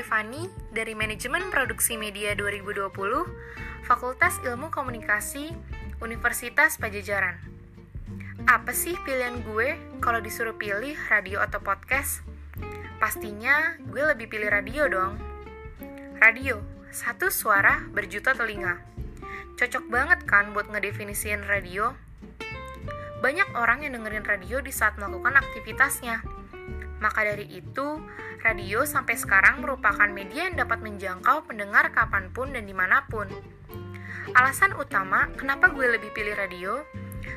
Fani dari Manajemen Produksi Media 2020, Fakultas Ilmu Komunikasi, Universitas Pajajaran. Apa sih pilihan gue kalau disuruh pilih radio atau podcast? Pastinya gue lebih pilih radio dong. Radio, satu suara berjuta telinga. Cocok banget kan buat ngedefinisiin radio? Banyak orang yang dengerin radio di saat melakukan aktivitasnya. Maka dari itu, radio sampai sekarang merupakan media yang dapat menjangkau pendengar kapan pun dan di mana pun. Alasan utama kenapa gue lebih pilih radio,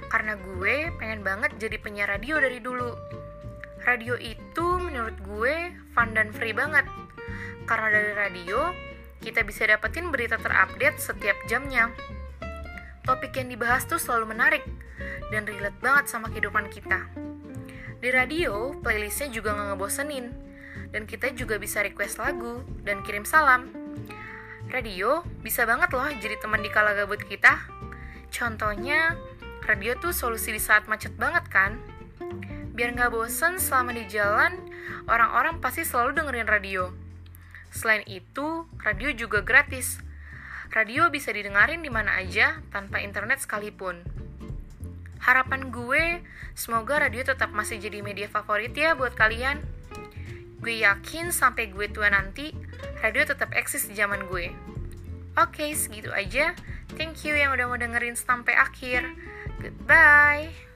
karena gue pengen banget jadi penyiar radio dari dulu. Radio itu menurut gue fun dan free banget. Karena dari radio, kita bisa dapetin berita terupdate setiap jamnya. Topik yang dibahas tuh selalu menarik dan relate banget sama kehidupan kita. Di radio, playlistnya juga nggak ngebosenin, dan kita juga bisa request lagu dan kirim salam. Radio bisa banget loh jadi teman di kala gabut kita. Contohnya, radio tuh solusi di saat macet banget kan? Biar nggak bosen selama di jalan, orang-orang pasti selalu dengerin radio. Selain itu, radio juga gratis. Radio bisa didengarin di mana aja tanpa internet sekalipun. Harapan gue, semoga radio tetap masih jadi media favorit ya buat kalian. Gue yakin sampai gue tua nanti, radio tetap eksis di zaman gue. Oke, segitu aja. Thank you yang udah mau dengerin sampai akhir. Goodbye.